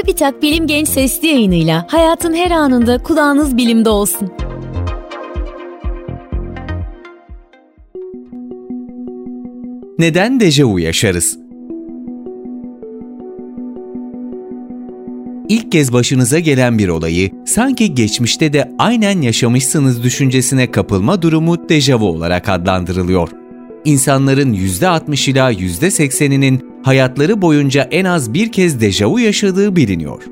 Çubitak Bilim Genç Sesli yayınıyla hayatın her anında kulağınız bilimde olsun. Neden dejavu yaşarız? İlk kez başınıza gelen bir olayı sanki geçmişte de aynen yaşamışsınız düşüncesine kapılma durumu dejavu olarak adlandırılıyor. İnsanların %60 ila %80'inin hayatları boyunca en az bir kez dejavu yaşadığı biliniyor.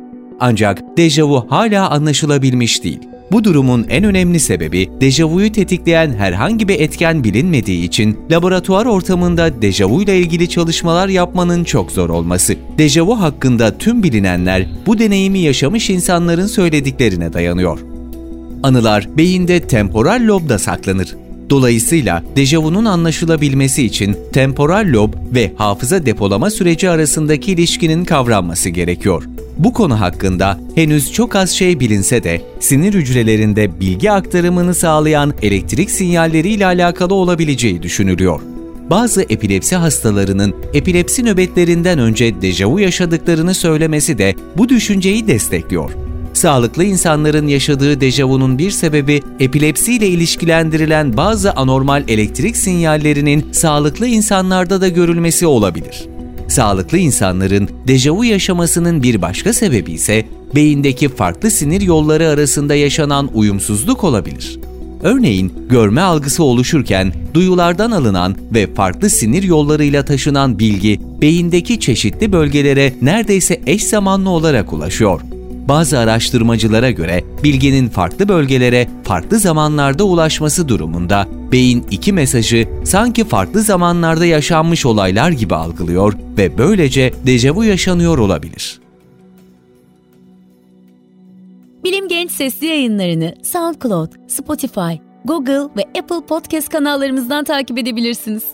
Ancak dejavu hala anlaşılabilmiş değil. Bu durumun en önemli sebebi dejavuyu tetikleyen herhangi bir etken bilinmediği için laboratuvar ortamında dejavu ile ilgili çalışmalar yapmanın çok zor olması. Dejavu hakkında tüm bilinenler bu deneyimi yaşamış insanların söylediklerine dayanıyor. Anılar beyinde temporal lobda saklanır. Dolayısıyla dejavunun anlaşılabilmesi için temporal lob ve hafıza depolama süreci arasındaki ilişkinin kavranması gerekiyor. Bu konu hakkında henüz çok az şey bilinse de sinir hücrelerinde bilgi aktarımını sağlayan elektrik sinyalleriyle alakalı olabileceği düşünülüyor. Bazı epilepsi hastalarının epilepsi nöbetlerinden önce dejavu yaşadıklarını söylemesi de bu düşünceyi destekliyor. Sağlıklı insanların yaşadığı dejavunun bir sebebi epilepsiyle ilişkilendirilen bazı anormal elektrik sinyallerinin sağlıklı insanlarda da görülmesi olabilir. Sağlıklı insanların dejavu yaşamasının bir başka sebebi ise beyindeki farklı sinir yolları arasında yaşanan uyumsuzluk olabilir. Örneğin görme algısı oluşurken duyulardan alınan ve farklı sinir yollarıyla taşınan bilgi beyindeki çeşitli bölgelere neredeyse eş zamanlı olarak ulaşıyor. Bazı araştırmacılara göre bilginin farklı bölgelere farklı zamanlarda ulaşması durumunda beyin iki mesajı sanki farklı zamanlarda yaşanmış olaylar gibi algılıyor ve böylece dejavu yaşanıyor olabilir. Bilim Genç Sesli yayınlarını SoundCloud, Spotify, Google ve Apple Podcast kanallarımızdan takip edebilirsiniz.